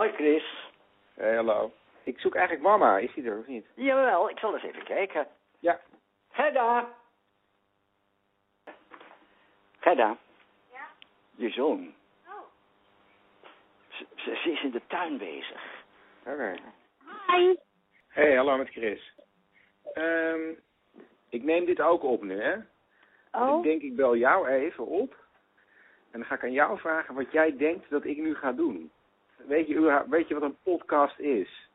Hoi Chris. Hey, hallo. Ik zoek eigenlijk mama. Is die er of niet? Jawel, ik zal eens even kijken. Ja. Gerda. Gerda. Ja? Je zoon. Oh. Ze, ze, ze is in de tuin bezig. Oké. Hi. Hey, hallo met Chris. Ehm, ik neem dit ook op nu, hè? Oh. Ik denk, ik bel jou even op. En dan ga ik aan jou vragen wat jij denkt dat ik nu ga doen. Weet je, weet je wat een podcast is?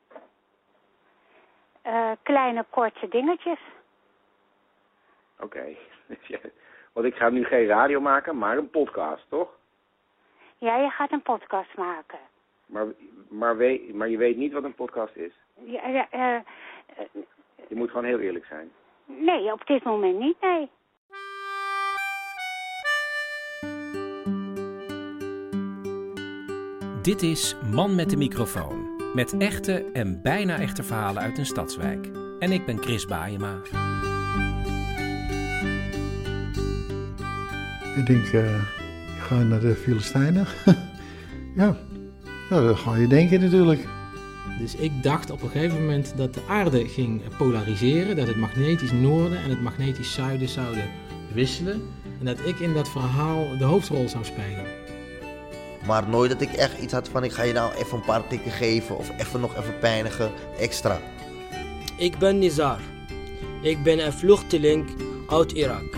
Eh, kleine korte dingetjes. Oké. Want ik ga nu geen radio maken, maar een podcast, toch? Ja, je gaat een podcast maken. Maar, maar, weet, maar je weet niet wat een podcast is. Ja, ja, eh, eh, Je moet gewoon heel eerlijk zijn. nee, op dit moment niet, nee. Dit is Man met de microfoon. Met echte en bijna echte verhalen uit een stadswijk. En ik ben Chris Baayema. Ik denk, eh, ik ga naar de Filistijnen. ja. ja, dat ga je denken natuurlijk. Dus ik dacht op een gegeven moment dat de aarde ging polariseren, dat het magnetisch noorden en het magnetisch zuiden zouden wisselen. En dat ik in dat verhaal de hoofdrol zou spelen. Maar nooit dat ik echt iets had van ik ga je nou even een paar tikken geven of even nog even pijnigen extra. Ik ben Nizar. Ik ben een vluchteling uit Irak.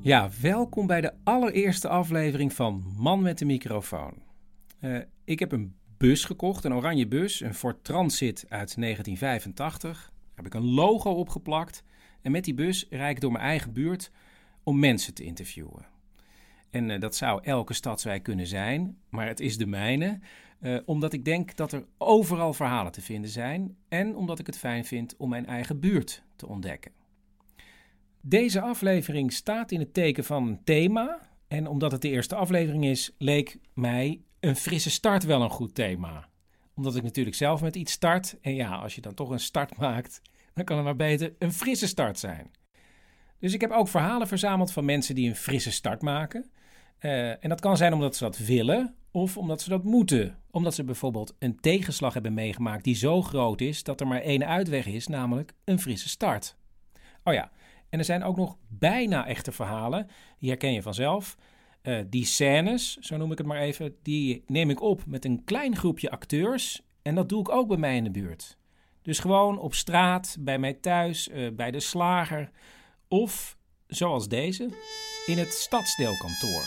Ja, welkom bij de allereerste aflevering van Man met de microfoon. Eh, ik heb een bus gekocht, een oranje bus, een Ford Transit uit 1985. Daar heb ik een logo opgeplakt. En met die bus rijd ik door mijn eigen buurt om mensen te interviewen. En eh, dat zou elke stadswijk kunnen zijn, maar het is de mijne. eh, omdat ik denk dat er overal verhalen te vinden zijn. En omdat ik het fijn vind om mijn eigen buurt te ontdekken. Deze aflevering staat in het teken van een thema. En omdat het de eerste aflevering is, leek mij een frisse start wel een goed thema. Omdat ik natuurlijk zelf met iets start. En ja, als je dan toch een start maakt, dan kan het maar beter een frisse start zijn. Dus ik heb ook verhalen verzameld van mensen die een frisse start maken. Eh, en dat kan zijn omdat ze dat willen of omdat ze dat moeten. Omdat ze bijvoorbeeld een tegenslag hebben meegemaakt die zo groot is dat er maar één uitweg is, namelijk een frisse start. Oh ja, en er zijn ook nog bijna echte verhalen, die herken je vanzelf. Eh, die scènes, zo noem ik het maar even, die neem ik op met een klein groepje acteurs. En dat doe ik ook bij mij in de buurt. Dus gewoon op straat, bij mij thuis, eh, bij de slager. Of, zoals deze, in het stadsdeelkantoor.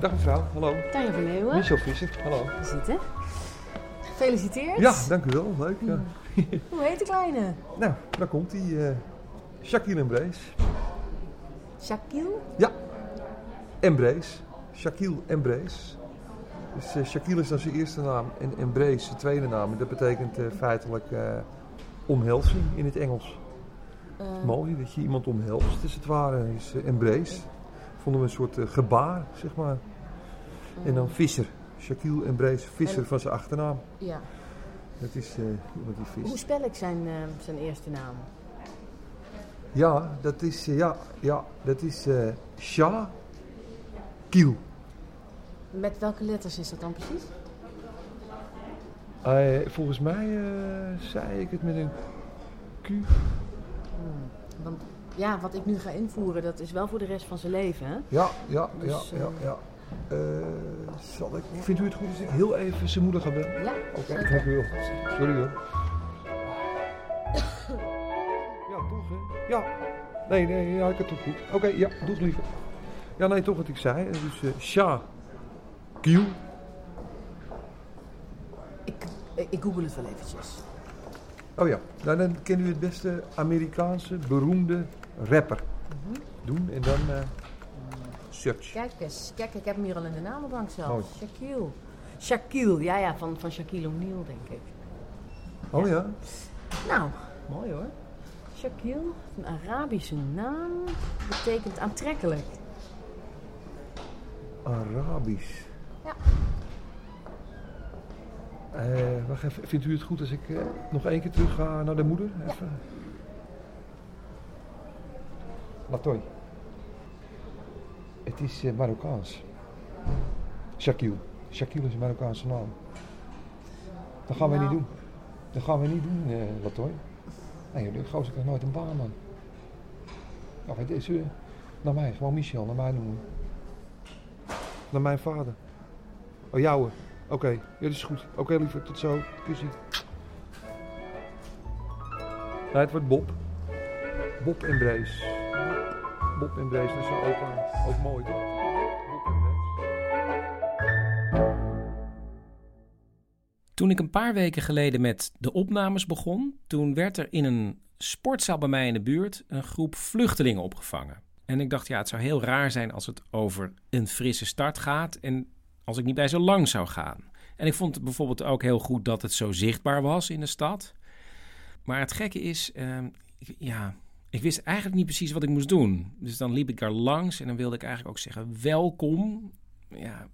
Dag mevrouw, hallo. Tanja van Leeuwen. Michel Visser, hallo. Zitten. Gefeliciteerd. Ja, dank u wel, leuk. ja. Hoe heet de kleine? Nou, daar komt hij. eh Shaquille Embrace. Shaquille? Ja, Embrace. Shaquille Embrace. Dus eh, Shaquille is dan zijn eerste naam en Embrace zijn tweede naam. En dat betekent eh, feitelijk eh, omhelzing in het Engels. Eh. Mooi dat je iemand omhelst, is het ware. Is eh, Embrace. Vonden we een soort eh, gebaar, zeg maar. En dan Visser. Shaquille Embrace Visser En- van zijn achternaam. Ja. Dat is iemand die vist. Hoe spel ik zijn, zijn eerste naam? Ja, dat is, ja, ja, dat is Sha Kiel. Met welke letters is dat dan precies? Volgens mij eh, zei ik het met een Q. Hmm, Want ja, wat ik nu ga invoeren, dat is wel voor de rest van zijn leven, hè? Ja, ja, Dus, ja, ja, eh, ja. Eh, zal ik, vindt u het goed als ik heel even zijn moeder ga bellen? Ja, Oké, zeker. dank u wel. Sorry hoor. Ja, toch hè? Ja. Nee, nee, ja, ik heb het goed. Oké, ja, doe het liever. Ja, nee, toch wat ik zei. Dus eh Sha, Kiel. Ik, google het wel eventjes. Oh ja, nou, dan ken u het beste Amerikaanse beroemde rapper Mhm. doen en dan eh, search. Kijk eens, kijk, ik heb hem hier al in de namenbank zelfs. Mooi. Shaquille. Shaquille, ja, ja, van, van Shaquille O'Neal, denk ik. Oh ja? Nou, mooi hoor. Shaquille, een Arabische naam, betekent aantrekkelijk. Arabisch. Ja. Eh, wacht even, vindt u het goed als ik eh, nog één keer terug ga naar de moeder? Even. Latoy. Het is eh, Marokkaans. Shaquille. Shaquille is een Marokkaanse naam. Dat gaan wij niet Nou. doen. Dat gaan wij niet doen, eh Latoy. Nee, de gozer krijgt nooit een baan, man. Ja, wat is u? Naar mij, gewoon Michel, naar mij noemen. Naar mijn vader. Oh, jouwe. Oké, ja, dat is goed. Oké, lieve, tot zo. Kussie. Nee, het wordt Bob. Bob en Brace. Bob en Brace, dat is opa. Ook mooi, toch? Toen ik een paar weken geleden met de opnames begon, toen werd er in een sportzaal bij mij in de buurt een groep vluchtelingen opgevangen. En ik dacht, ja, het zou heel raar zijn als het over een frisse start gaat en als ik niet bij zo lang zou gaan. En ik vond het bijvoorbeeld ook heel goed dat het zo zichtbaar was in de stad. Maar het gekke is, ehm, ja, ik wist eigenlijk niet precies wat ik moest doen. Dus dan liep ik daar langs en dan wilde ik eigenlijk ook zeggen welkom. Ja,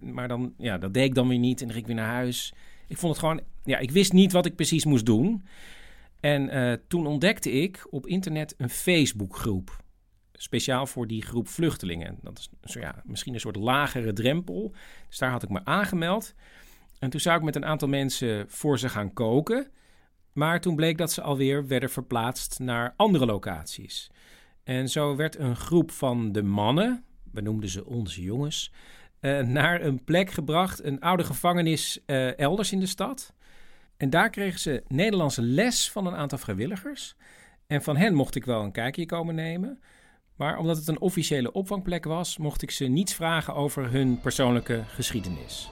maar dan, ja, dat deed ik dan weer niet en dan ging ik weer naar huis. Ik vond het gewoon, ja, ik wist niet wat ik precies moest doen. En eh, toen ontdekte ik op internet een Facebookgroep. Speciaal voor die groep vluchtelingen. Dat is zo, ja, misschien een soort lagere drempel. Dus daar had ik me aangemeld. En toen zou ik met een aantal mensen voor ze gaan koken. Maar toen bleek dat ze alweer werden verplaatst naar andere locaties. En zo werd een groep van de mannen, we noemden ze onze jongens, eh, naar een plek gebracht, een oude gevangenis eh, elders in de stad. En daar kregen ze Nederlandse les van een aantal vrijwilligers. En van hen mocht ik wel een kijkje komen nemen. Maar omdat het een officiële opvangplek was, mocht ik ze niets vragen over hun persoonlijke geschiedenis.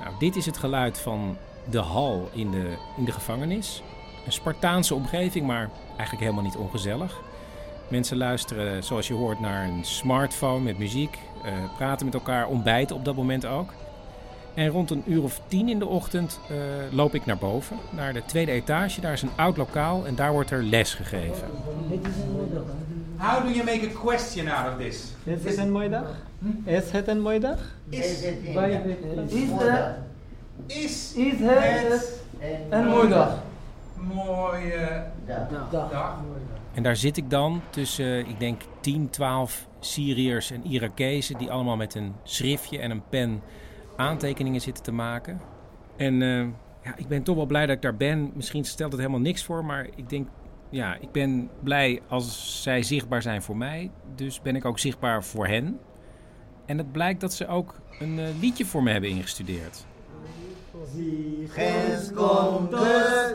Nou, dit is het geluid van de hal in de, in de gevangenis. Een Spartaanse omgeving, maar eigenlijk helemaal niet ongezellig. Mensen luisteren, zoals je hoort, naar een smartphone met muziek, eh, praten met elkaar, ontbijten op dat moment ook. En rond een uur of tien in de ochtend eh, loop ik naar boven, naar de tweede etage. Daar is een oud lokaal en daar wordt er les gegeven. How do you make a question out of this? Is het een mooie dag? Is het een mooie dag? Is, Bij de- is, het- is, Is het een mooie dag? mooie dag. En daar zit ik dan tussen, ik denk 10, 12 Syriërs en Irakezen... die allemaal met een schriftje en een pen aantekeningen zitten te maken. En eh, ja, ik ben toch wel blij dat ik daar ben. Misschien stelt het helemaal niks voor, maar ik denk... Ja, ik ben blij als zij zichtbaar zijn voor mij. Dus ben ik ook zichtbaar voor hen. En het blijkt dat ze ook een eh, liedje voor me hebben ingestudeerd. Ges komt de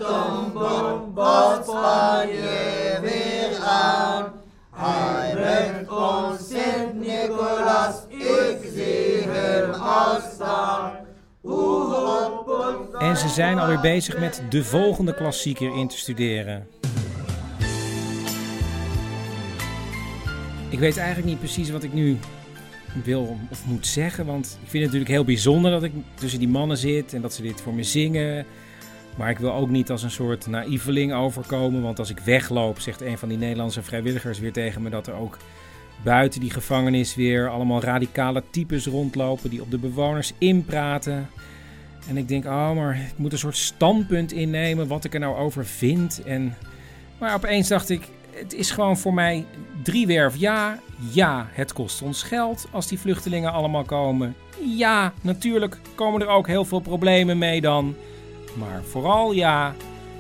Spanje weer aan. Hij brengt ons Sint-Nicolaas, ik zie hem al staan. En ze zijn alweer bezig met de volgende klassieker in te studeren. Ik weet eigenlijk niet precies wat ik nu wil of moet zeggen. Want ik vind het natuurlijk heel bijzonder dat ik tussen die mannen zit en dat ze dit voor me zingen. Maar ik wil ook niet als een soort naïveling overkomen. Want als ik wegloop, zegt een van die Nederlandse vrijwilligers weer tegen me dat er ook buiten die gevangenis weer allemaal radicale types rondlopen die op de bewoners inpraten. En ik denk, oh, maar ik moet een soort standpunt innemen wat ik er nou over vind. En, maar opeens dacht ik, het is gewoon voor mij driewerf ja. Ja, het kost ons geld als die vluchtelingen allemaal komen. Ja, natuurlijk komen er ook heel veel problemen mee dan. Maar vooral ja,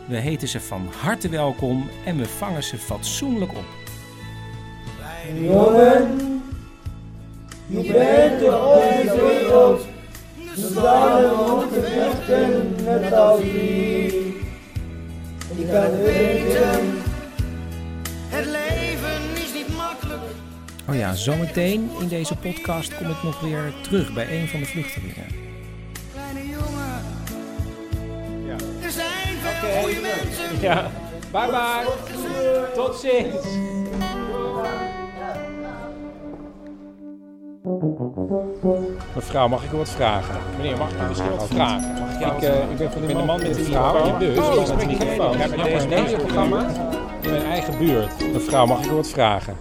We heten ze van harte welkom en we vangen ze fatsoenlijk op. Jongen, je bent op deze wereld gestanden om te vechten net als wie. Je kan weten, Het leven is niet makkelijk. Oh ja, zometeen in deze podcast kom ik nog weer terug bij een van de vluchtelingen. Kleine jongen. Er zijn veel goede mensen. Ja, bye bye. Tot ziens. Mevrouw, mag ik u wat vragen? Meneer, mag ik u misschien wat vragen? Mag ik, jou, ik, ben van de man met de microfoon. Dus, oh, met de microfoon. Ik heb bij deze radioprogramma in mijn eigen buurt. Mevrouw, mag ik u wat vragen?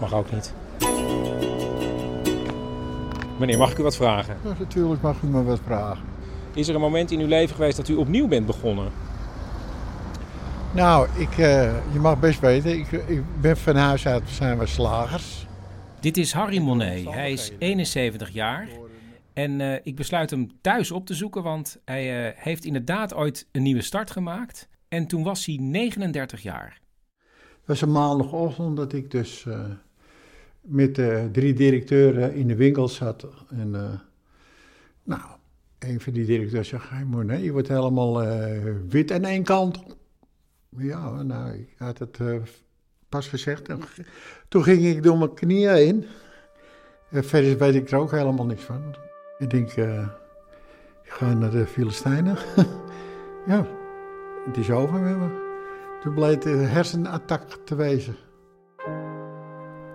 Mag ook niet. Meneer, mag ik u wat vragen? Ja, natuurlijk mag u me wat vragen. Is er een moment in uw leven geweest dat u opnieuw bent begonnen? Nou, ik, eh, je mag best weten, ik, ik ben van huis uit, zijn we slagers. Dit is Harry Monet. Hij is 71 jaar. En eh, ik besluit hem thuis op te zoeken, want hij eh, heeft inderdaad ooit een nieuwe start gemaakt. En toen was hij 39 jaar. Het was een maandagochtend dat ik dus eh, met de drie directeuren in de winkel zat. En eh, nou, een van die directeuren zei, hey Monet, je wordt helemaal eh, wit aan één kant. Ja, nou, ik had het pas gezegd. Toen ging ik door mijn knieën heen. En verder weet ik er ook helemaal niks van. Ik denk, ik ga naar de Filistijnen. ja, het is over met me. Toen bleek het een hersenattack te wezen.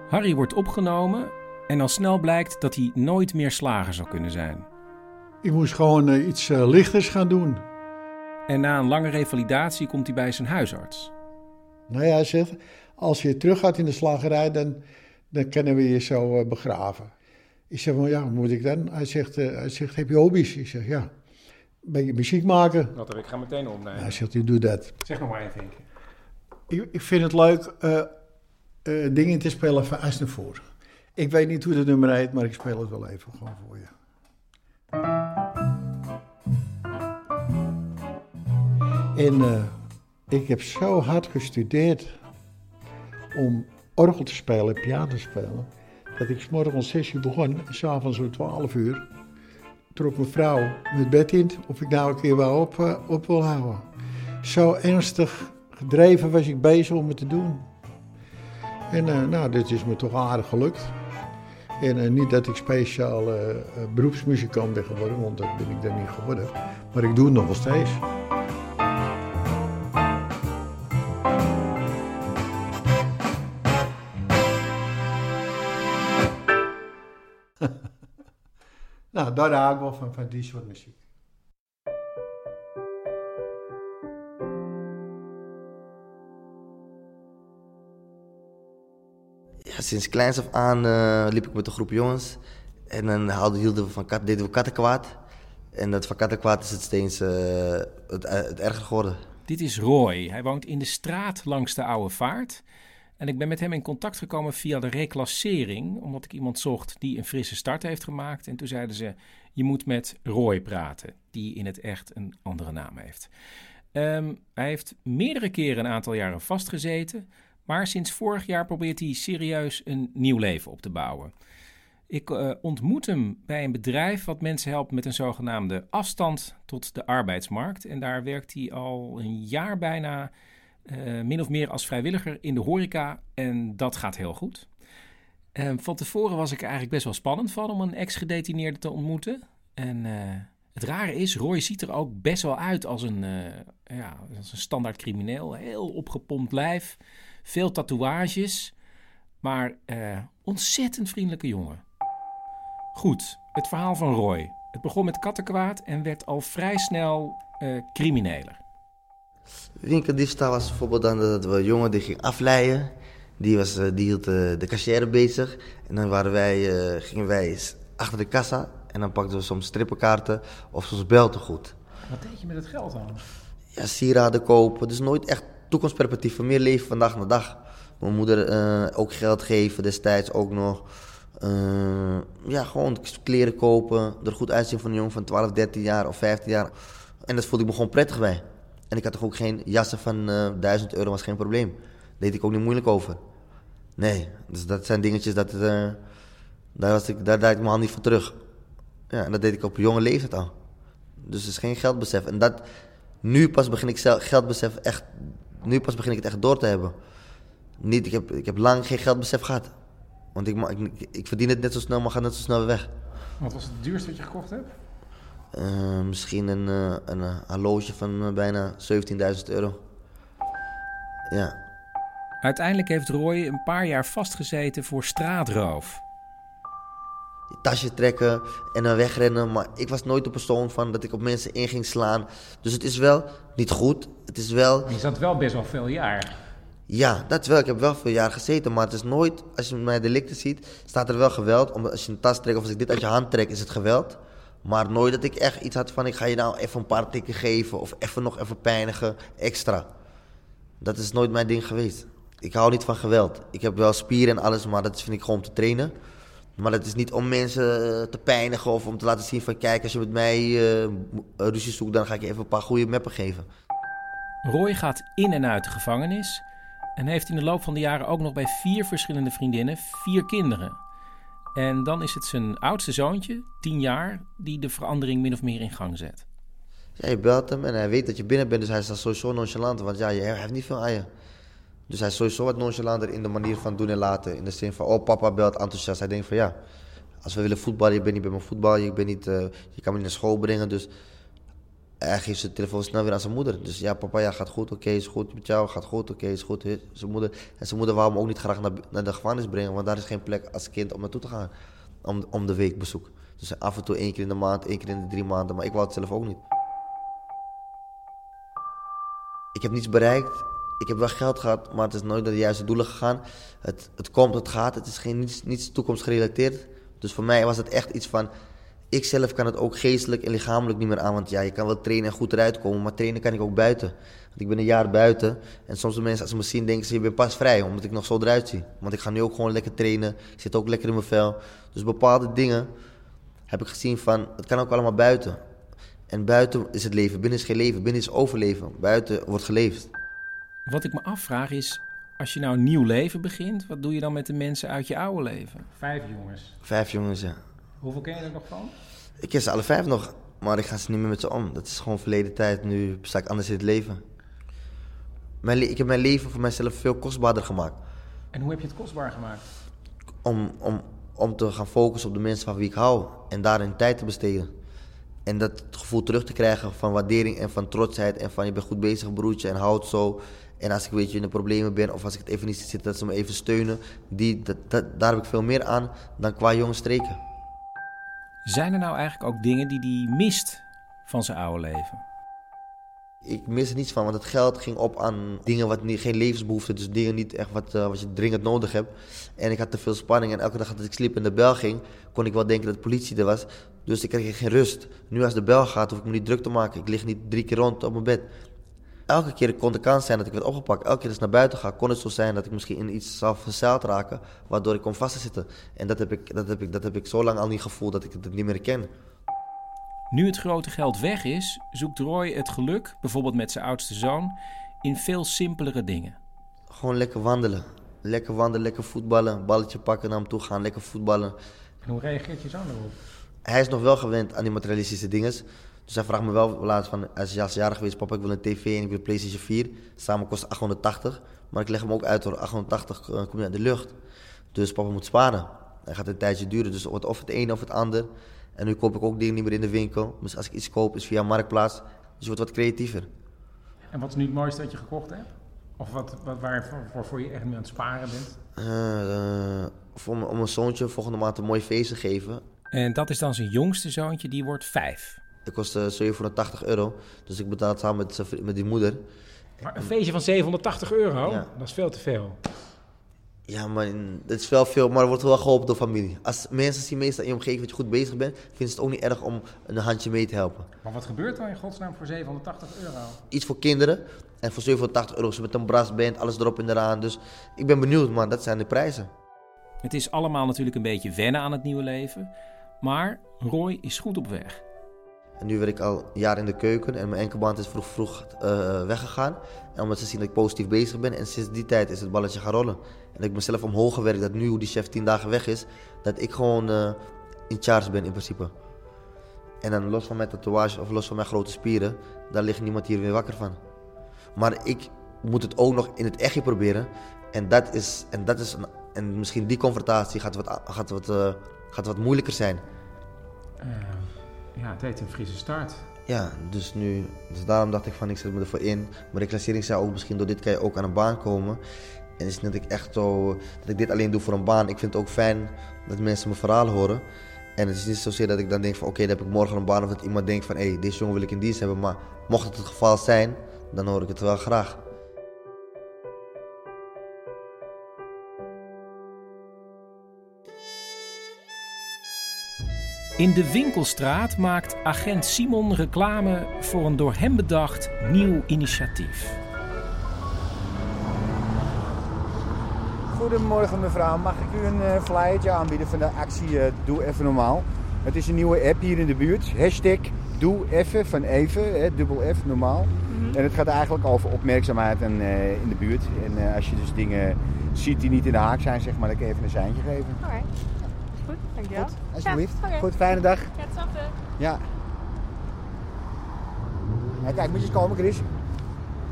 Harry wordt opgenomen en al snel blijkt dat hij nooit meer slager zou kunnen zijn. Ik moest gewoon eh, iets eh, lichters gaan doen. En na een lange revalidatie komt hij bij zijn huisarts. Nou ja, hij zegt, als je terug gaat in de slagerij, dan, dan kunnen we je zo eh, begraven. Ik zeg, well, ja, wat moet ik dan? Hij zegt, hij zegt, heb je hobby's? Ik zeg, ja. Een beetje muziek maken. Dat heb ik ga meteen opnemen. Hij zegt, u doet dat. Zeg nog maar even. Ik, ik vind het leuk eh, eh, dingen te spelen van voren. Ik weet niet hoe dat nummer heet, maar ik speel het wel even gewoon voor je. En eh, ik heb zo hard gestudeerd om orgel te spelen, piano te spelen, dat ik 's morgens om 6 uur begon en s'avonds om 12 uur trok mijn vrouw met bed in of ik nou een keer wel op, eh, op wil houden. Zo ernstig gedreven was ik bezig om het te doen. En eh, nou, dit is me toch aardig gelukt. En eh, niet dat ik speciaal beroepsmuzikant ben geworden, want dat ben ik dan niet geworden. Maar ik doe het nog wel steeds. Nou, daar hou ik wel van, van die soort muziek. Ja, sinds kleins af aan eh, liep ik met een groep jongens. En dan haalden, hielden we van kat, deden we kattenkwaad. En dat van kattenkwaad is het steeds eh, het, eh, het erger geworden. Dit is Roy. Hij woont in de straat langs de Oude Vaart. En ik ben met hem in contact gekomen via de reclassering, omdat ik iemand zocht die een frisse start heeft gemaakt. En toen zeiden ze: Je moet met Roy praten, die in het echt een andere naam heeft. Ehm, hij heeft meerdere keren een aantal jaren vastgezeten, maar sinds vorig jaar probeert hij serieus een nieuw leven op te bouwen. Ik eh, ontmoet hem bij een bedrijf wat mensen helpt met een zogenaamde afstand tot de arbeidsmarkt. En daar werkt hij al een jaar bijna eh, min of meer als vrijwilliger in de horeca. En dat gaat heel goed. Eh, van tevoren was ik eigenlijk best wel spannend van om een ex-gedetineerde te ontmoeten. En eh, het rare is, Roy ziet er ook best wel uit als een, eh, ja, als een standaard crimineel. Heel opgepompt lijf, veel tatoeages, maar ontzettend vriendelijke jongen. Goed, het verhaal van Roy. Het begon met kattenkwaad en werd al vrij snel eh crimineler. Winkeldiefstal was bijvoorbeeld dan dat we een jongen die ging afleiden. Die, was, eh, die hield eh, de cashier bezig. En dan waren wij, eh, gingen wij achter de kassa. En dan pakten we soms strippenkaarten of soms beltegoed. Wat deed je met het geld dan? Ja, sieraden kopen. Dus nooit echt toekomstperspectief. Van meer leven van dag naar dag. Mijn moeder ook geld geven destijds ook nog. Ja, gewoon kleren kopen. Er goed uitzien van een jongen van 12, 13 jaar of 15 jaar. En dat voelde ik me gewoon prettig bij. En ik had toch ook geen jassen van eh 1000 euro, was geen probleem. Deed ik ook niet moeilijk over. Nee, dus dat zijn dingetjes dat... eh, daar, was ik, daar draai ik mijn hand niet voor terug. Ja, en dat deed ik op jonge leeftijd al. Dus het is geen geldbesef. En dat, nu pas begin ik zelf geldbesef echt... Nu pas begin ik het echt door te hebben. Niet, ik, heb, ik heb lang geen geldbesef gehad. Want ik, ik, ik verdien het net zo snel, maar gaat net zo snel weer weg. Wat was het duurste wat je gekocht hebt? Eh, misschien een, eh, een horloge van eh, bijna 17.000 euro. Ja. Uiteindelijk heeft Roy een paar jaar vastgezeten voor straatroof. Je tasje trekken en dan wegrennen. Maar ik was nooit de persoon van dat ik op mensen in ging slaan. Dus het is wel niet goed. Het is wel... Je zat wel best wel veel jaar. Ja, dat wel. Ik heb wel veel jaar gezeten. Maar het is nooit, als je mijn delicten ziet, staat er wel geweld. Omdat als je een tas trekt of als ik dit uit je hand trek, is het geweld. Maar nooit dat ik echt iets had van, ik ga je nou even een paar tikken geven. Of even nog even pijnigen, extra. Dat is nooit mijn ding geweest. Ik hou niet van geweld. Ik heb wel spieren en alles, maar dat vind ik gewoon om te trainen. Maar dat is niet om mensen eh, te pijnigen of om te laten zien van... kijk, als je met mij eh, ruzie zoekt, dan ga ik je even een paar goede meppen geven. Roy gaat in en uit de gevangenis en heeft in de loop van de jaren ook nog bij vier verschillende vriendinnen vier kinderen. En dan is het zijn oudste zoontje, tien jaar, die de verandering min of meer in gang zet. Ja, je belt hem en hij weet dat je binnen bent, dus hij is sowieso nonchalant. Want ja, hij heeft niet veel aan je. Dus hij is sowieso wat nonchalanter in de manier van doen en laten. In de zin van, oh papa belt enthousiast. Hij denkt van ja, als we willen voetballen, je bent niet bij mijn voetbal, je, bent niet, eh, je kan me niet naar school brengen. Dus hij geeft zijn telefoon snel weer aan zijn moeder. Dus ja, papa, ja, gaat goed, oké, is goed met jou, gaat goed, oké, is goed. Zijn moeder, en zijn moeder wou hem ook niet graag naar, naar de gevangenis brengen, want daar is geen plek als kind om naartoe te gaan. Om, om de week bezoek. Dus af en toe één keer in de maand, één keer in de drie maanden, maar ik wou het zelf ook niet. Ik heb niets bereikt. Ik heb wel geld gehad, maar het is nooit naar de juiste doelen gegaan. Het, het komt, het gaat. Het is geen, niets, niets toekomstgerelateerd. Dus voor mij was het echt iets van... Ik zelf kan het ook geestelijk en lichamelijk niet meer aan. Want ja, je kan wel trainen en goed eruit komen, maar trainen kan ik ook buiten. Want ik ben een jaar buiten. En soms de mensen als ze me zien denken ze, je bent pas vrij. Omdat ik nog zo eruit zie. Want ik ga nu ook gewoon lekker trainen. Ik zit ook lekker in mijn vel. Dus bepaalde dingen heb ik gezien van, het kan ook allemaal buiten. En buiten is het leven, binnen is geen leven, binnen is overleven. Buiten wordt geleefd. Wat ik me afvraag is, als je nou een nieuw leven begint, wat doe je dan met de mensen uit je oude leven? Vijf jongens. Vijf jongens, ja. Hoeveel ken je er nog van? Ik ken ze alle vijf nog, maar ik ga ze niet meer met ze om. Dat is gewoon verleden tijd, nu sta ik anders in het leven. Mijn ik heb mijn leven voor mijzelf veel kostbaarder gemaakt. En hoe heb je het kostbaar gemaakt? Om, om, om te gaan focussen op de mensen van wie ik hou en daarin tijd te besteden. En dat gevoel terug te krijgen van waardering en van trotsheid en van je bent goed bezig broertje en houd zo. En als ik weet je in de problemen ben of als ik het even niet zitten, dat ze me even steunen. Die, dat, dat, daar heb ik veel meer aan dan qua jonge streken. Zijn er nou eigenlijk ook dingen die hij mist van zijn oude leven? Ik mis er niets van, want het geld ging op aan dingen wat niet, geen levensbehoeften, dus dingen niet echt wat, eh, wat je dringend nodig hebt. En ik had te veel spanning en elke dag als ik sliep en de bel ging, kon ik wel denken dat de politie er was. Dus ik kreeg geen rust. Nu als de bel gaat, hoef ik me niet druk te maken. Ik lig niet drie keer rond op mijn bed. Elke keer kon de kans zijn dat ik werd opgepakt. Elke keer als ik naar buiten ga, kon het zo zijn dat ik misschien in iets zou verzeild raken, waardoor ik kon vast te zitten. En dat heb ik, dat heb ik, dat heb ik zo lang al niet gevoeld dat ik het niet meer ken. Nu het grote geld weg is, zoekt Roy het geluk, bijvoorbeeld met zijn oudste zoon, in veel simpelere dingen. Gewoon lekker wandelen. Lekker wandelen, lekker voetballen. Balletje pakken, naar hem toe gaan, lekker voetballen. En hoe reageert je zoon erop? Hij is nog wel gewend aan die materialistische dingen. Dus hij vraagt me wel laatst van, hij is jarig geweest, papa ik wil een tv en ik wil een Playstation 4. Samen kost 880. Maar ik leg hem ook uit hoor, 880 eh, komt niet uit de lucht. Dus papa moet sparen. Hij gaat een tijdje duren, dus het wordt of het een of het ander. En nu koop ik ook dingen niet meer in de winkel. Dus als ik iets koop is via Marktplaats. Dus je wordt wat creatiever. En wat is nu het mooiste dat je gekocht hebt? Of wat, wat waar, waarvoor je echt nu aan het sparen bent? Eh, eh, voor om mijn zoontje volgende maand een mooi feest te geven. En dat is dan zijn jongste zoontje, die wordt vijf. Het kost eh, 780 euro. Dus ik betaal het samen met, met die moeder. Maar een feestje van 780 euro, Ja. dat is veel te veel. Ja, maar het is wel veel, maar er wordt wel geholpen door familie. Als mensen zien meestal in je omgeving dat je goed bezig bent, vinden ze het ook niet erg om een handje mee te helpen. Maar wat gebeurt er in godsnaam voor 780 euro? Iets voor kinderen en voor 780 euro ze met een brassband, alles erop en eraan. Dus ik ben benieuwd, maar dat zijn de prijzen. Het is allemaal natuurlijk een beetje wennen aan het nieuwe leven. Maar Roy is goed op weg. Nu werk ik al een jaar in de keuken en mijn enkelband is vroeg vroeg eh, weggegaan. En omdat ze zien dat ik positief bezig ben. En sinds die tijd is het balletje gaan rollen. En ik ben zelf omhoog gewerkt dat nu hoe die chef tien dagen weg is, dat ik gewoon eh, in charge ben in principe. En dan los van mijn tatoeage of los van mijn grote spieren, daar ligt niemand hier weer wakker van. Maar ik moet het ook nog in het echtje proberen. En dat is, en dat is een, en misschien die confrontatie gaat wat, gaat wat, eh, gaat wat moeilijker zijn. Ja, het heet een frisse start. Ja, dus nu, dus daarom dacht ik van ik zet me ervoor in. Maar reclassering zei ook misschien door dit kan je ook aan een baan komen. En het is niet dat ik echt zo, dat ik dit alleen doe voor een baan. Ik vind het ook fijn dat mensen mijn verhaal horen. En het is niet zozeer dat ik dan denk van oké, dan heb ik morgen een baan. Of dat iemand denkt van hé, hey, deze jongen wil ik in dienst hebben. Maar mocht het het geval zijn, dan hoor ik het wel graag. In de winkelstraat maakt agent Simon reclame voor een door hem bedacht nieuw initiatief. Goedemorgen mevrouw, mag ik u een uh, flyertje aanbieden van de actie uh, Doe Even Normaal? Het is een nieuwe app hier in de buurt. Hashtag Doe Even van Even, hè, dubbel F normaal. Mm -hmm. En het gaat eigenlijk over opmerkzaamheid en, uh, in de buurt. En als je dus dingen ziet die niet in de haak zijn, zeg maar, dan kan je even een seintje geven. Alright. Goed, dankjewel. Goed, alsjeblieft. Ja, okay. Goed, fijne dag. Ja, hetzelfde. Ja. ja. Kijk, moet je eens komen, Chris.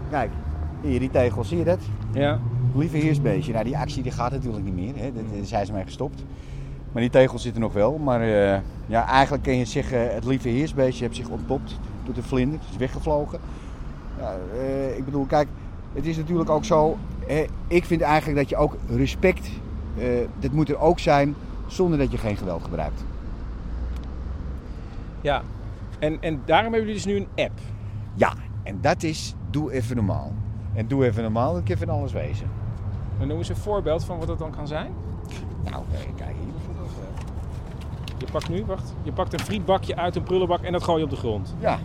Kijk, hier die tegels, zie je dat? Ja. Lieve heersbeestje. Nou, die actie die gaat natuurlijk niet meer. Hè. Daar zijn ze mee gestopt. Maar die tegels zitten nog wel. Maar uh, ja, eigenlijk kun je zeggen, het lieve heersbeestje heeft zich ontpopt door de vlinder. Het is weggevlogen. Ja, uh, ik bedoel, kijk, het is natuurlijk ook zo. Hè, ik vind eigenlijk dat je ook respect, uh, dat moet er ook zijn zonder dat je geen geweld gebruikt. Ja, en, en daarom hebben jullie dus nu een app. Ja, en dat is Doe Even Normaal. En Doe Even Normaal, dat kan van alles wezen. Dan noemen ze een voorbeeld van wat dat dan kan zijn? Nou, kijk hier bijvoorbeeld. Je pakt nu, wacht, je pakt een frietbakje uit een prullenbak en dat gooi je op de grond. Ja.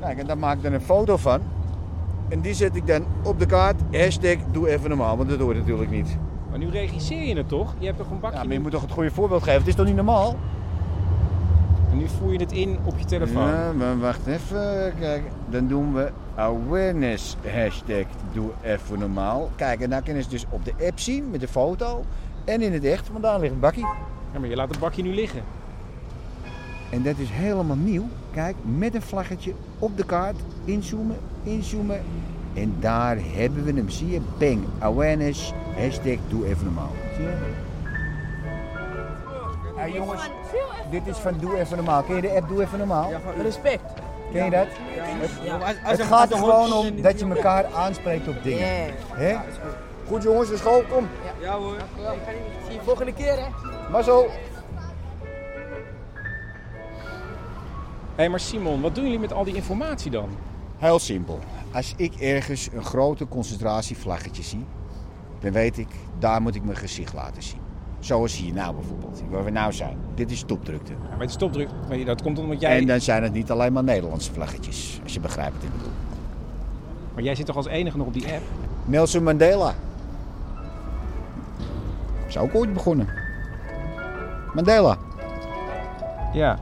Kijk, en daar maak ik dan een foto van. En die zet ik dan op de kaart. Hashtag Doe Even Normaal, want dat hoort natuurlijk niet. Maar nu regisseer je het toch? Je hebt toch een bakje... Ja, maar je moet toch het goede voorbeeld geven. Het is toch niet normaal? En nu voer je het in op je telefoon. Ja, maar wacht even. Kijk, dan doen we awareness hashtag doe even normaal. Kijk, en dan kunnen ze dus op de app zien met de foto. En in het echt, want daar ligt een bakje. Ja, maar je laat het bakje nu liggen. En dat is helemaal nieuw. Kijk, met een vlaggetje op de kaart. Inzoomen, inzoomen. En daar hebben we hem. Zie je? Bang. Awareness. Hashtag doe even normaal. Zie je? Ja, jongens, dit is van Doe Even Normaal. Ken je de app Doe Even Normaal? Respect. Ken je dat? Het, het gaat er gewoon om dat je elkaar aanspreekt op dingen. Hè? Goed jongens, de school, kom. Ja hoor. Zie je volgende keer hè. Maar zo. Hé, hey, maar Simon, wat doen jullie met al die informatie dan? Heel simpel. Als ik ergens een grote concentratie vlaggetjes zie, dan weet ik, daar moet ik mijn gezicht laten zien. Zoals hier nou bijvoorbeeld, waar we nou zijn. Dit is topdrukte. Ja, maar het is topdrukte, maar dat komt omdat jij... En dan zijn het niet alleen maar Nederlandse vlaggetjes, als je begrijpt wat ik bedoel. Maar jij zit toch als enige nog op die app? Nelson Mandela. Is ook ooit begonnen. Mandela. Ja.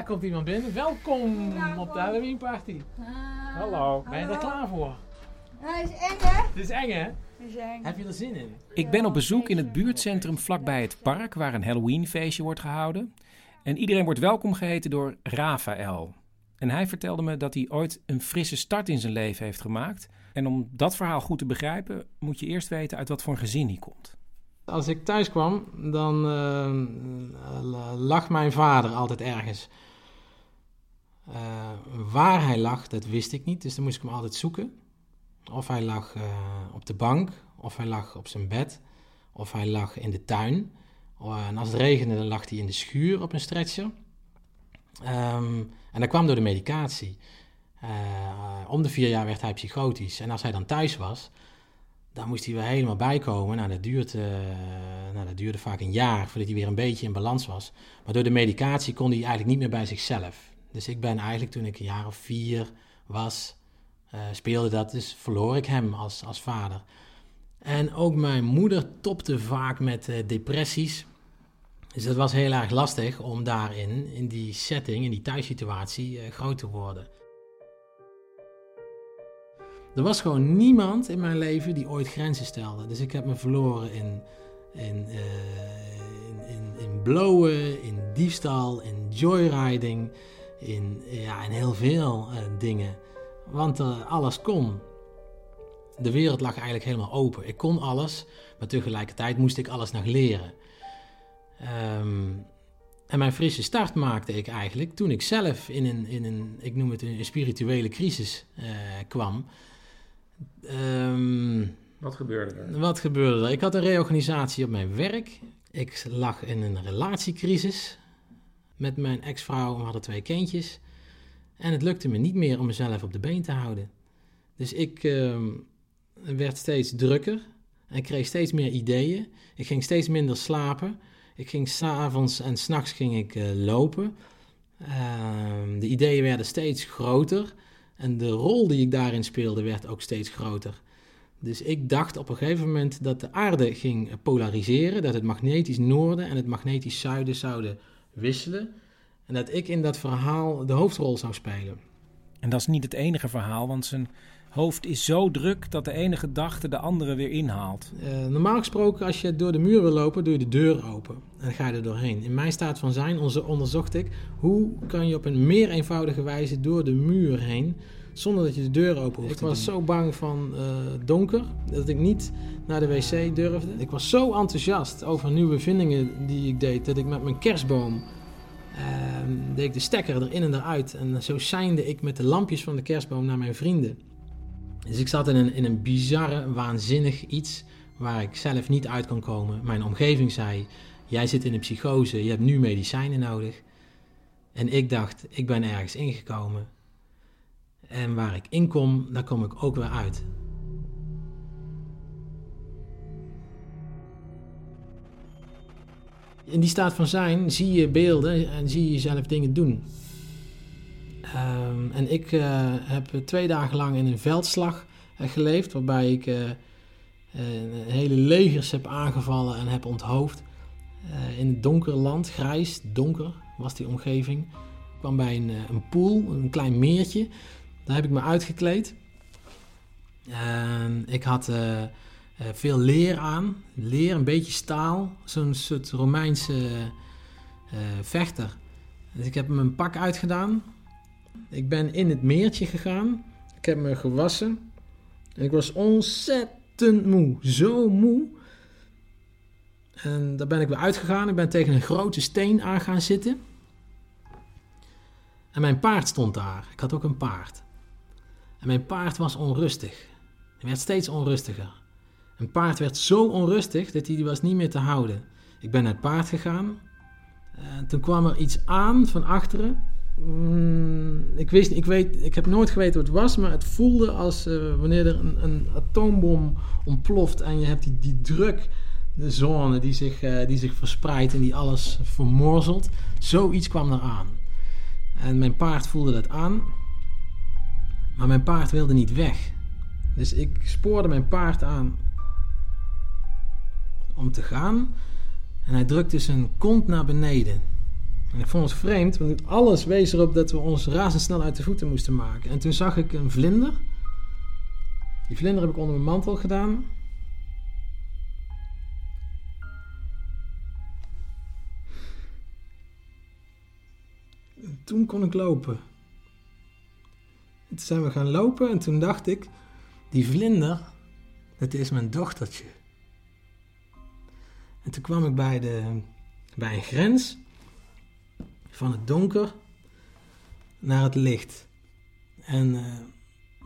Daar komt iemand binnen. Welkom op de Halloween party. Hallo. Ben je er klaar voor? Hij is eng, hè? Het is eng, hè? Is eng. Heb je er zin in? Ik ben op bezoek in het buurtcentrum vlakbij het park waar een Halloweenfeestje wordt gehouden. En iedereen wordt welkom geheten door Rafael. En hij vertelde me dat hij ooit een frisse start in zijn leven heeft gemaakt. En om dat verhaal goed te begrijpen, moet je eerst weten uit wat voor een gezin hij komt. Als ik thuis kwam, dan uh, lag mijn vader altijd ergens. Uh, waar hij lag, dat wist ik niet, dus dan moest ik hem altijd zoeken. Of hij lag uh, op de bank, of hij lag op zijn bed, of hij lag in de tuin. Uh, en als het regende, dan lag hij in de schuur op een stretcher. Um, en dat kwam door de medicatie. Om de vier jaar werd hij psychotisch. En als hij dan thuis was, dan moest hij weer helemaal bijkomen. Nou, dat, duurde, nou, dat duurde vaak een jaar voordat hij weer een beetje in balans was. Maar door de medicatie kon hij eigenlijk niet meer bij zichzelf. Dus ik ben eigenlijk toen ik een jaar of vier was, uh, speelde dat, dus verloor ik hem als, als vader. En ook mijn moeder topte vaak met eh, depressies. Dus het was heel erg lastig om daarin, in die setting, in die thuissituatie, eh, groot te worden. Er was gewoon niemand in mijn leven die ooit grenzen stelde. Dus ik heb me verloren in, in, eh, in, in, in blowen, in diefstal, in joyriding, in, ja, in heel veel eh, dingen. Want eh, alles kon. De wereld lag eigenlijk helemaal open. Ik kon alles, maar tegelijkertijd moest ik alles nog leren. Ehm, en mijn frisse start maakte ik eigenlijk toen ik zelf in een, in een ik noem het een spirituele crisis eh, kwam. Ehm, Wat gebeurde er? wat gebeurde er? Ik had een reorganisatie op mijn werk. Ik lag in een relatiecrisis met mijn ex-vrouw. We hadden twee kindjes. En het lukte me niet meer om mezelf op de been te houden. Dus ik ehm, werd steeds drukker. En kreeg steeds meer ideeën. Ik ging steeds minder slapen. Ik ging s'avonds en s'nachts ging ik eh, lopen. Ehm, de ideeën werden steeds groter. En de rol die ik daarin speelde werd ook steeds groter. Dus ik dacht op een gegeven moment dat de aarde ging polariseren. Dat het magnetisch noorden en het magnetisch zuiden zouden wisselen. En dat ik in dat verhaal de hoofdrol zou spelen. En dat is niet het enige verhaal, want zijn hoofd is zo druk dat de ene gedachte de andere weer inhaalt. Eh, normaal gesproken, als je door de muur wil lopen, doe je de deur open. En ga je er doorheen. In mijn staat van zijn onderzocht ik hoe kan je op een meer eenvoudige wijze door de muur heen zonder dat je de deur open hoeft. Ik was zo bang van eh, donker dat ik niet naar de wc durfde. Ik was zo enthousiast over nieuwe vindingen die ik deed dat ik met mijn kerstboom ehm, deed ik de stekker erin en eruit. En zo seinde ik met de lampjes van de kerstboom naar mijn vrienden. Dus ik zat in een, in een bizarre, waanzinnig iets waar ik zelf niet uit kon komen. Mijn omgeving zei: Jij zit in een psychose, je hebt nu medicijnen nodig. En ik dacht: Ik ben ergens ingekomen. En waar ik in kom, daar kom ik ook weer uit. In die staat van zijn zie je beelden en zie je zelf dingen doen. Ehm, en ik eh, heb twee dagen lang in een veldslag eh, geleefd, waarbij ik eh, hele legers heb aangevallen en heb onthoofd. In het donkere land, grijs, donker was die omgeving. Ik kwam bij een, een poel, een klein meertje. Daar heb ik me uitgekleed. En ik had eh, eh, veel leer aan. Leer, een beetje staal. Zo'n soort Romeinse eh, vechter. Dus ik heb mijn pak uitgedaan. Ik ben in het meertje gegaan. Ik heb me gewassen. En ik was ontzettend moe. Zo moe. En daar ben ik weer uitgegaan. Ik ben tegen een grote steen aan gaan zitten. En mijn paard stond daar. Ik had ook een paard. En mijn paard was onrustig. Hij werd steeds onrustiger. Een paard werd zo onrustig dat hij was niet meer te houden. Ik ben naar het paard gegaan. En toen kwam er iets aan van achteren. Mm, ik, wist, ik, weet, ik heb nooit geweten wat het was, maar het voelde als eh, wanneer er een, een atoombom ontploft en je hebt die, die druk, de zone die zich, eh, die zich verspreidt en die alles vermorzelt. Zoiets kwam er aan. En mijn paard voelde dat aan, maar mijn paard wilde niet weg. Dus ik spoorde mijn paard aan om te gaan. En hij drukte zijn kont naar beneden. En ik vond het vreemd, want alles wees erop dat we ons razendsnel uit de voeten moesten maken. En toen zag ik een vlinder. Die vlinder heb ik onder mijn mantel gedaan. En toen kon ik lopen. En toen zijn we gaan lopen en toen dacht ik, die vlinder, dat is mijn dochtertje. En toen kwam ik bij, de, bij een grens van het donker naar het licht. En uh,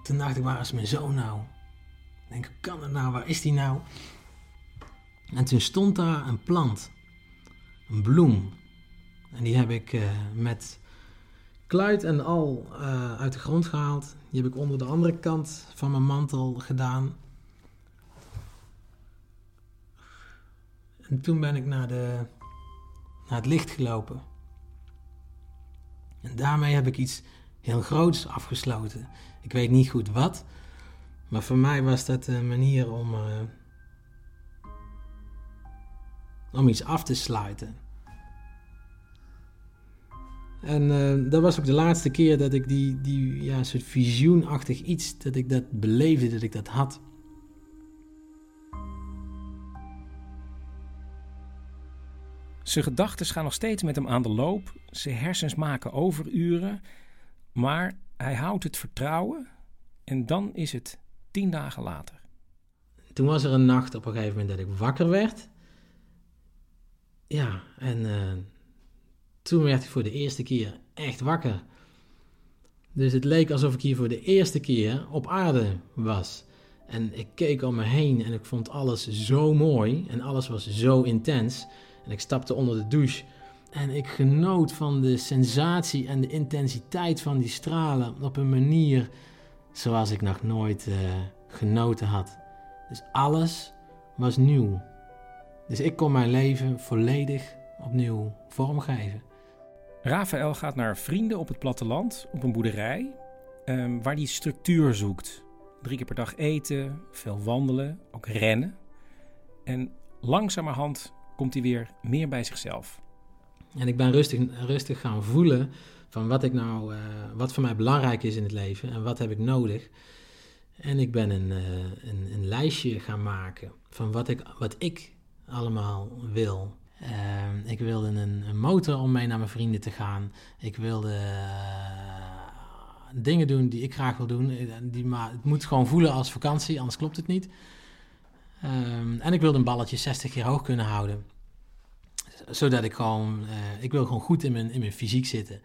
toen dacht ik, waar is mijn zoon nou? Ik denk, hoe kan het nou? Waar is die nou? En toen stond daar een plant, een bloem. En die heb ik uh, met kluit en al uh, uit de grond gehaald. Die heb ik onder de andere kant van mijn mantel gedaan. En toen ben ik naar, de, naar het licht gelopen. En daarmee heb ik iets heel groots afgesloten. Ik weet niet goed wat, maar voor mij was dat een manier om uh, om iets af te sluiten. En eh, dat was ook de laatste keer dat ik die, die ja, soort visioenachtig iets, dat ik dat beleefde, dat ik dat had. Zijn gedachten gaan nog steeds met hem aan de loop. Zijn hersens maken overuren. Maar hij houdt het vertrouwen. En dan is het tien dagen later. Toen was er een nacht op een gegeven moment dat ik wakker werd. Ja, en eh, toen werd ik voor de eerste keer echt wakker. Dus het leek alsof ik hier voor de eerste keer op aarde was. En ik keek om me heen en ik vond alles zo mooi en alles was zo intens. En ik stapte onder de douche en ik genoot van de sensatie en de intensiteit van die stralen op een manier zoals ik nog nooit uh, genoten had. Dus alles was nieuw. Dus ik kon mijn leven volledig opnieuw vormgeven. Rafael gaat naar vrienden op het platteland, op een boerderij, um, waar hij structuur zoekt. Drie keer per dag eten, veel wandelen, ook rennen. En langzamerhand komt hij weer meer bij zichzelf. En ik ben rustig, rustig gaan voelen van wat ik nou, uh, wat voor mij belangrijk is in het leven en wat heb ik nodig. En ik ben een, uh, een, een, lijstje gaan maken van wat ik, wat ik allemaal wil. Uh, ik wilde een, motor om mee naar mijn vrienden te gaan. Ik wilde dingen doen die ik graag wil doen. Die, maar het moet gewoon voelen als vakantie, anders klopt het niet. Um, en ik wilde een balletje 60 keer hoog kunnen houden. Zodat ik gewoon, uh, ik wil gewoon goed in mijn, in mijn fysiek zitten.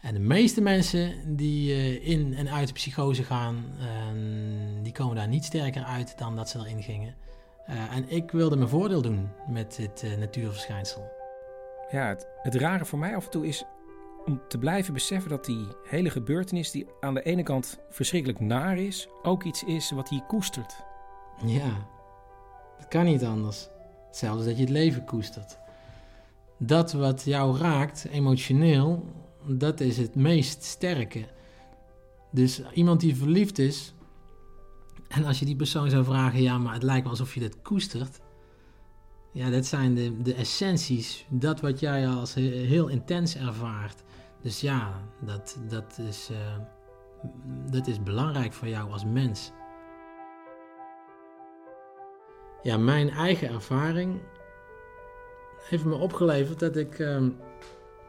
En de meeste mensen die in en uit de psychose gaan, uh, die komen daar niet sterker uit dan dat ze erin gingen. Uh, en ik wilde mijn voordeel doen met dit natuurverschijnsel. Ja, het, het rare voor mij af en toe is om te blijven beseffen dat die hele gebeurtenis, die aan de ene kant verschrikkelijk naar is, ook iets is wat hij koestert. Ja, dat kan niet anders. Hetzelfde dat je het leven koestert. Dat wat jou raakt, emotioneel, dat is het meest sterke. Dus iemand die verliefd is, en als je die persoon zou vragen, ja, maar het lijkt me alsof je dat koestert. Ja, dat zijn de, de essenties, dat wat jij als heel intens ervaart. Dus ja, dat, dat, is, uh, dat is belangrijk voor jou als mens. Ja, mijn eigen ervaring heeft me opgeleverd dat ik uh,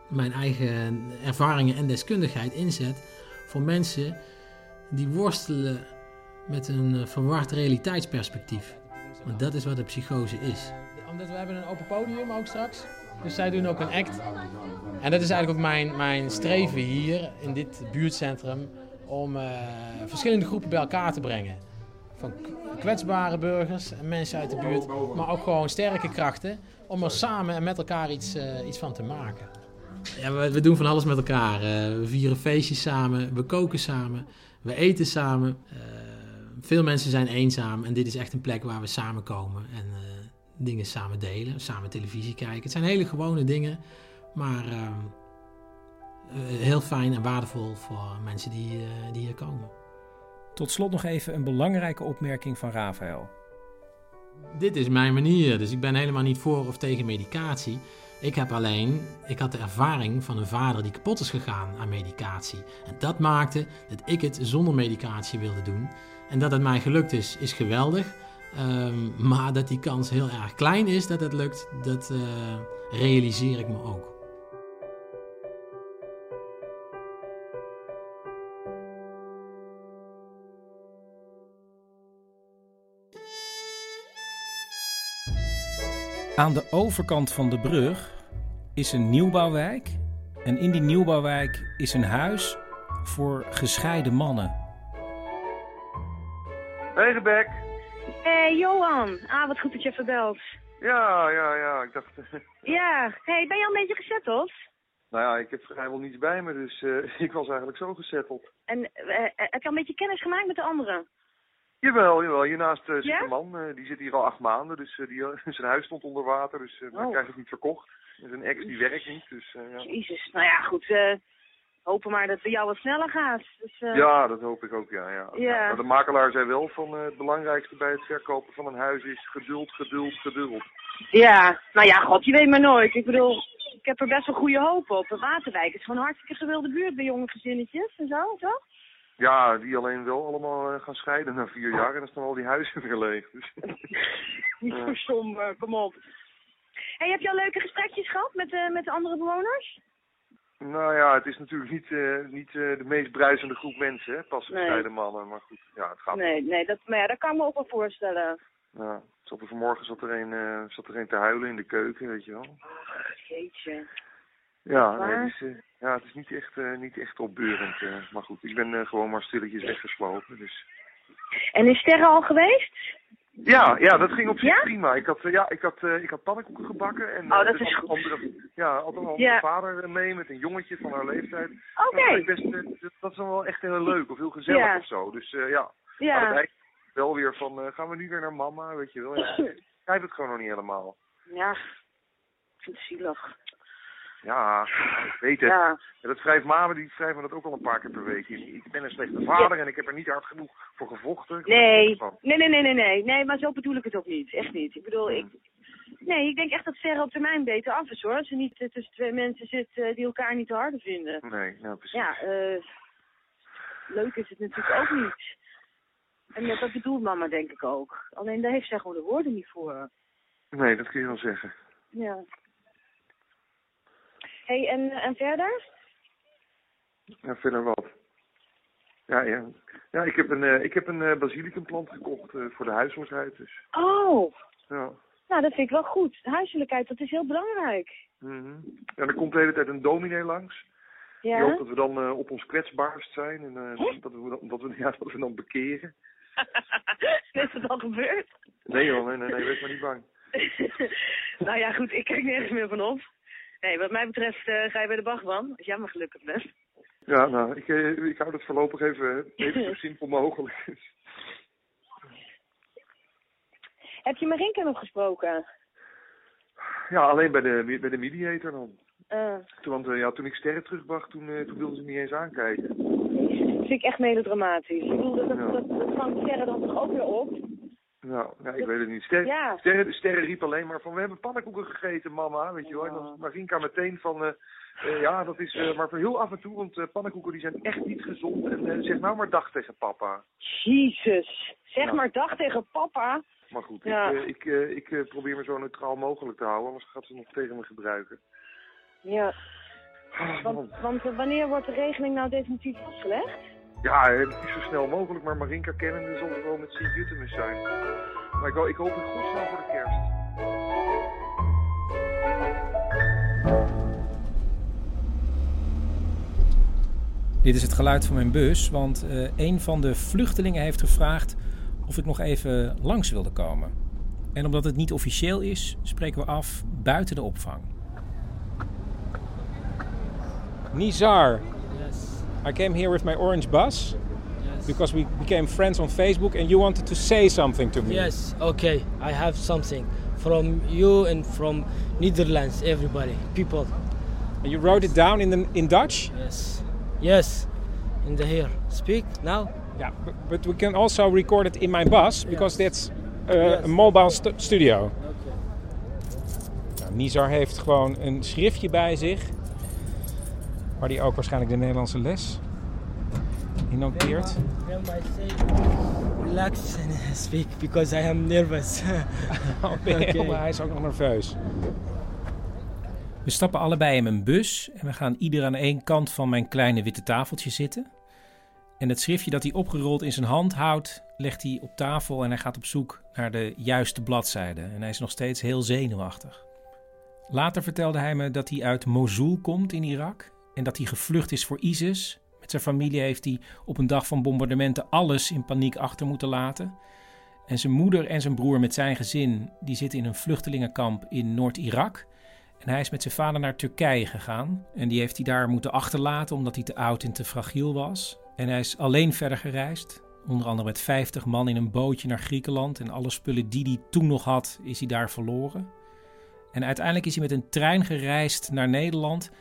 mijn eigen ervaringen en deskundigheid inzet voor mensen die worstelen met een uh, verward realiteitsperspectief. Want dat is wat de psychose is. Omdat we hebben een open podium ook straks. Dus zij doen ook een act. En dat is eigenlijk ook mijn, mijn streven hier in dit buurtcentrum. Om uh, verschillende groepen bij elkaar te brengen. Van kwetsbare burgers en mensen uit de buurt. Maar ook gewoon sterke krachten. Om er samen en met elkaar iets, uh, iets van te maken. Ja, we, we, doen van alles met elkaar. Uh, we vieren feestjes samen. We koken samen. We eten samen. Veel mensen zijn eenzaam. En dit is echt een plek waar we samenkomen. En dingen samen delen, samen televisie kijken. Het zijn hele gewone dingen, maar uh, heel fijn en waardevol voor mensen die, uh, die hier komen. Tot slot nog even een belangrijke opmerking van Rafael. Dit is mijn manier, dus ik ben helemaal niet voor of tegen medicatie. Ik heb alleen, ik had de ervaring van een vader die kapot is gegaan aan medicatie. En dat maakte dat ik het zonder medicatie wilde doen. En dat het mij gelukt is, is geweldig. Um, maar dat die kans heel erg klein is dat het lukt, dat uh, realiseer ik me ook. Aan de overkant van de brug is een nieuwbouwwijk. En in die nieuwbouwwijk is een huis voor gescheiden mannen. Hey Rebek. Hé, Johan. Ah, wat goed dat je verbelt. Ja, ja, ja. Ik dacht... ja. hey, ben je al een beetje gezetteld? Nou ja, ik heb vrijwel niets bij me, dus uh, ik was eigenlijk zo gezetteld. En uh, heb je al een beetje kennis gemaakt met de anderen? Jawel, jawel. Hiernaast uh, zit Ja? een man, die zit hier al acht maanden, dus die, zijn huis stond onder water, dus hij Oh. krijgt het niet verkocht. En zijn ex die werkt niet, dus ja. Jezus. Nou ja, goed. Hopen maar dat het bij jou wat sneller gaat. Dus, eh, Ja, dat hoop ik ook, ja. ja. Ja. Maar de makelaar zei wel van eh, het belangrijkste bij het verkopen van een huis is geduld, geduld, geduld. Ja, nou ja, god, je weet maar nooit. Ik bedoel, ik heb er best wel goede hoop op. De Waterwijk is gewoon een hartstikke gewilde buurt bij jonge gezinnetjes en zo, toch? Ja, die alleen wel allemaal eh, gaan scheiden na vier jaar en dan staan al die huizen weer leeg. Dus. Niet voor somber, kom op. hey, heb je al leuke gesprekjes gehad met, met de andere bewoners? Nou ja, het is natuurlijk niet, eh, niet eh, de meest bruisende groep mensen, hè, pas Nee. gescheiden mannen. Maar goed, ja, het gaat Nee, nee, dat, maar ja, dat kan ik me ook wel voorstellen. Ja, zat er vanmorgen zat er, een, eh, zat er een te huilen in de keuken, weet je wel. Jeetje. Ja, nee, het is, ja het is niet echt, niet echt opbeurend. maar goed, ik ben gewoon maar stilletjes weggeslopen. Dus. En is Sterre al geweest? Ja, ja, dat ging op zich prima. Ik had, eh, ja, ik had, eh, ik had pannenkoeken gebakken. En, Oh, eh, dat dus is andere, Ja, had een andere Ja. vader mee met een jongetje van haar leeftijd. Oké. Eh, dat- is dan wel echt heel leuk of heel gezellig Ja. of zo. Dus eh, ja, Ja. Wel weer van, gaan we nu weer naar mama, weet je wel. Ja, ik begrijp het gewoon nog niet helemaal. Ja, ik vind het zielig. Ja, ik weet het. Ja. Ja, dat schrijft mama, die schrijft me dat ook al een paar keer per week. Ik ben een slechte vader en ik heb er niet hard genoeg voor gevochten. Nee. nee, nee, nee, nee, nee. Nee, maar zo bedoel ik het ook niet. Echt niet. Ik bedoel, ik... Nee, ik denk echt dat Sterre op termijn beter af is, hoor. Als ze niet eh, tussen twee mensen zit eh, die elkaar niet te harde vinden. Nee, ja, precies. Ja, eh leuk is het natuurlijk ook niet. En dat, dat bedoelt mama denk ik ook. Alleen daar heeft zij gewoon de woorden niet voor. Nee, dat kun je wel zeggen. Ja. Hey, en, en verder? Ja, verder wat. Ja, ja. ja ik heb een, eh, ik heb een eh, basilicumplant gekocht eh, voor de huishoudheid. Dus. Oh, Ja. nou dat vind ik wel goed. Huiselijkheid, dat is heel belangrijk. Mhm. ja, er komt de hele tijd een dominee langs. Ja? Die hoopt dat we dan op ons kwetsbaarst zijn en dat, we, dan- dat, we, ja, dat we dan bekeren. is dat al gebeurd? Nee joh, nee, nee, nee, wees maar niet bang. nou ja, goed, ik kijk nergens meer van op. Nee, wat mij betreft eh, ga je bij de Bachman, als jij maar gelukkig bent. Ja, nou, ik, eh, ik hou dat voorlopig even, even zo simpel mogelijk. Heb je Marinka nog gesproken? ja, alleen bij de, bij de mediator dan. Eh, Toen, want, eh, ja, toen ik sterren terugbracht, toen, eh, toen wilden ze niet eens aankijken. dat vind ik echt melodramatisch. Ik bedoel, dat, dat, dat, dat vangt Sterren dan toch ook weer op? Nou, ja, ik weet het niet. Ster, Ja. sterren, sterren riep alleen maar van, we hebben pannenkoeken gegeten, mama, weet je wel. En dan Marinka meteen van, eh, eh, ja, dat is eh, maar voor heel af en toe, want pannenkoeken die zijn echt niet gezond. En zeg nou maar dag tegen papa. Jezus, zeg Ja. maar dag tegen papa. Maar goed, Ja. ik, ik, ik probeer me zo neutraal mogelijk te houden, anders gaat ze nog tegen me gebruiken. Ja, Ah, want, want wanneer wordt de regeling nou definitief vastgelegd? Ja, niet zo snel mogelijk, maar Marinka kennende zal het wel met Sint-Jutemus zijn. Maar ik, ik hoop het goed snel voor de kerst. Dit is het geluid van mijn bus, want eh, een van de vluchtelingen heeft gevraagd of ik nog even langs wilde komen. En omdat het niet officieel is, spreken we af buiten de opvang. Nizar, I came here with my orange bus because we became friends on Facebook and you wanted to say something to me. Yes, okay. I have something from you and from Netherlands, everybody, people. And you wrote it down in, the, in Dutch? Yes. Yes. In the here. Speak now. Yeah, but, but we can also record it in my bus because that's uh, Yes. a mobile stu- studio. Nou, Nizar heeft gewoon een schriftje bij zich. Waar hij ook waarschijnlijk de Nederlandse les in noteert. Relax and speak because I am nervous. Okay. Maar hij is ook nog nerveus. We stappen allebei in mijn bus en we gaan ieder aan één kant van mijn kleine witte tafeltje zitten. En het schriftje dat hij opgerold in zijn hand houdt, legt hij op tafel en hij gaat op zoek naar de juiste bladzijde. En hij is nog steeds heel zenuwachtig. Later vertelde hij me dat hij uit Mosul komt in Irak en dat hij gevlucht is voor ISIS. Met zijn familie heeft hij op een dag van bombardementen alles in paniek achter moeten laten. En zijn moeder en zijn broer met zijn gezin die zitten in een vluchtelingenkamp in Noord-Irak. En hij is met zijn vader naar Turkije gegaan. En die heeft hij daar moeten achterlaten omdat hij te oud en te fragiel was. En hij is alleen verder gereisd. Onder andere met 50 man in een bootje naar Griekenland. En alle spullen die hij toen nog had, is hij daar verloren. En uiteindelijk is hij met een trein gereisd naar Nederland.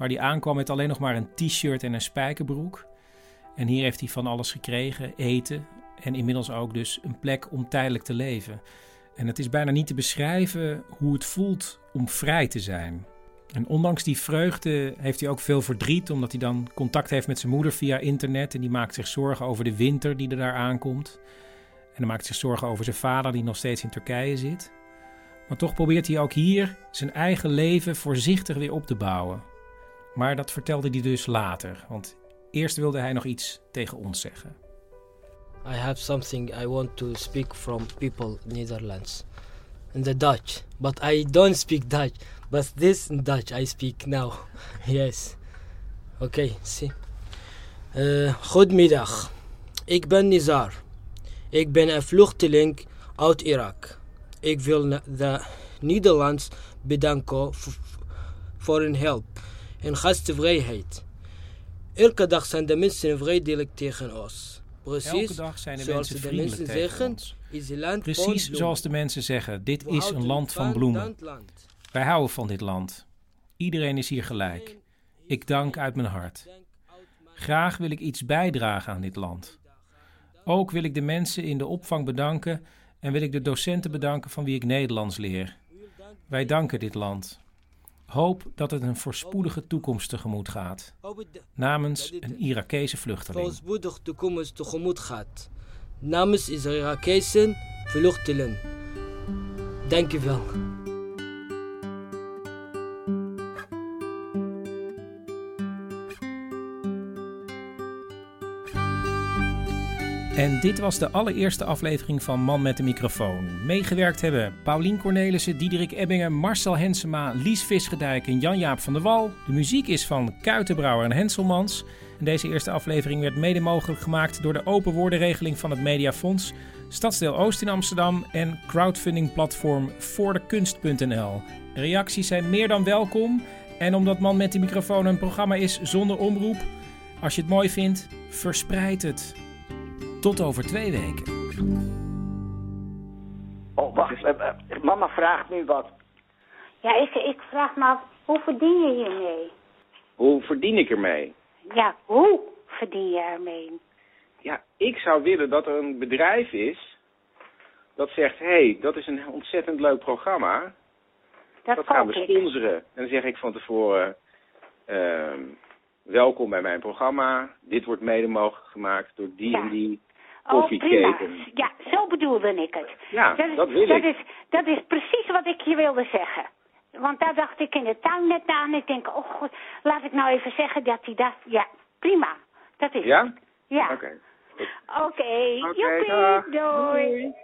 Waar hij aankwam met alleen nog maar een t-shirt en een spijkerbroek. En hier heeft hij van alles gekregen, eten en inmiddels ook dus een plek om tijdelijk te leven. En het is bijna niet te beschrijven hoe het voelt om vrij te zijn. En ondanks die vreugde heeft hij ook veel verdriet, omdat hij dan contact heeft met zijn moeder via internet. En die maakt zich zorgen over de winter die er daar aankomt. En hij maakt zich zorgen over zijn vader die nog steeds in Turkije zit. Maar toch probeert hij ook hier zijn eigen leven voorzichtig weer op te bouwen. Maar dat vertelde hij dus later, want eerst wilde hij nog iets tegen ons zeggen. I have something I want to speak from people Netherlands in the Dutch, but I don't speak Dutch. But this Dutch I speak now. yes. Oké, okay, zie. Uh, goedemiddag. Ik ben Nizar. Ik ben een vluchteling uit Irak. Ik wil de Nederlands bedanken voor hun hulp en gastvrijheid. Elke dag zijn de mensen vrijelijk tegen ons. Precies Elke dag zijn de zoals mensen de vriendelijk mensen zeggen, ons. is het land Precies zoals de mensen zeggen, dit We is een land van bloemen. land. Wij houden van dit land. Iedereen is hier gelijk. Ik dank uit mijn hart. Graag wil ik iets bijdragen aan dit land. Ook wil ik de mensen in de opvang bedanken en wil ik de docenten bedanken van wie ik Nederlands leer. Wij danken dit land. Hoop dat het een voorspoedige toekomst tegemoet gaat. Namens een Irakese vluchteling. voorspoedig toekomst tegemoet gaat. Namens Irakese vluchtelingen. Dank u wel. En dit was de allereerste aflevering van Man met de microfoon. Meegewerkt hebben Paulien Cornelissen, Diederik Ebbingen, Marcel Hensema, Lies Visgedijk en Jan-Jaap van der Wal. De muziek is van Kuitenbrouwer en Henselmans. En deze eerste aflevering werd mede mogelijk gemaakt door de open woordenregeling van het Mediafonds, Stadsdeel Oost in Amsterdam en crowdfundingplatform voordekunst.nl. Reacties zijn meer dan welkom. En omdat Man met de microfoon een programma is zonder omroep, als je het mooi vindt, verspreid het. Tot over twee weken. Oh, wacht. eh, eh, Mama vraagt nu wat. Ja, ik, ik vraag me af, hoe verdien je hiermee? Hoe verdien ik ermee? Ja, hoe verdien je ermee? Ja, ik zou willen dat er een bedrijf is dat zegt, hé, hey, dat is een ontzettend leuk programma. Dat, Dat gaan we ik. sponsoren. En dan zeg ik van tevoren, ehm, welkom bij mijn programma. Dit wordt mede mogelijk gemaakt door die en die Oh, prima. Ja, zo bedoelde ik het. Ja, is, dat wil dat ik. Is, dat is precies wat ik je wilde zeggen. Want daar dacht ik in de tuin net aan. Ik denk, oh god, laat ik nou even zeggen dat hij dat... Ja, prima. Dat is Ja? het. Ja. Oké. Oké. Dag. doei. Doei.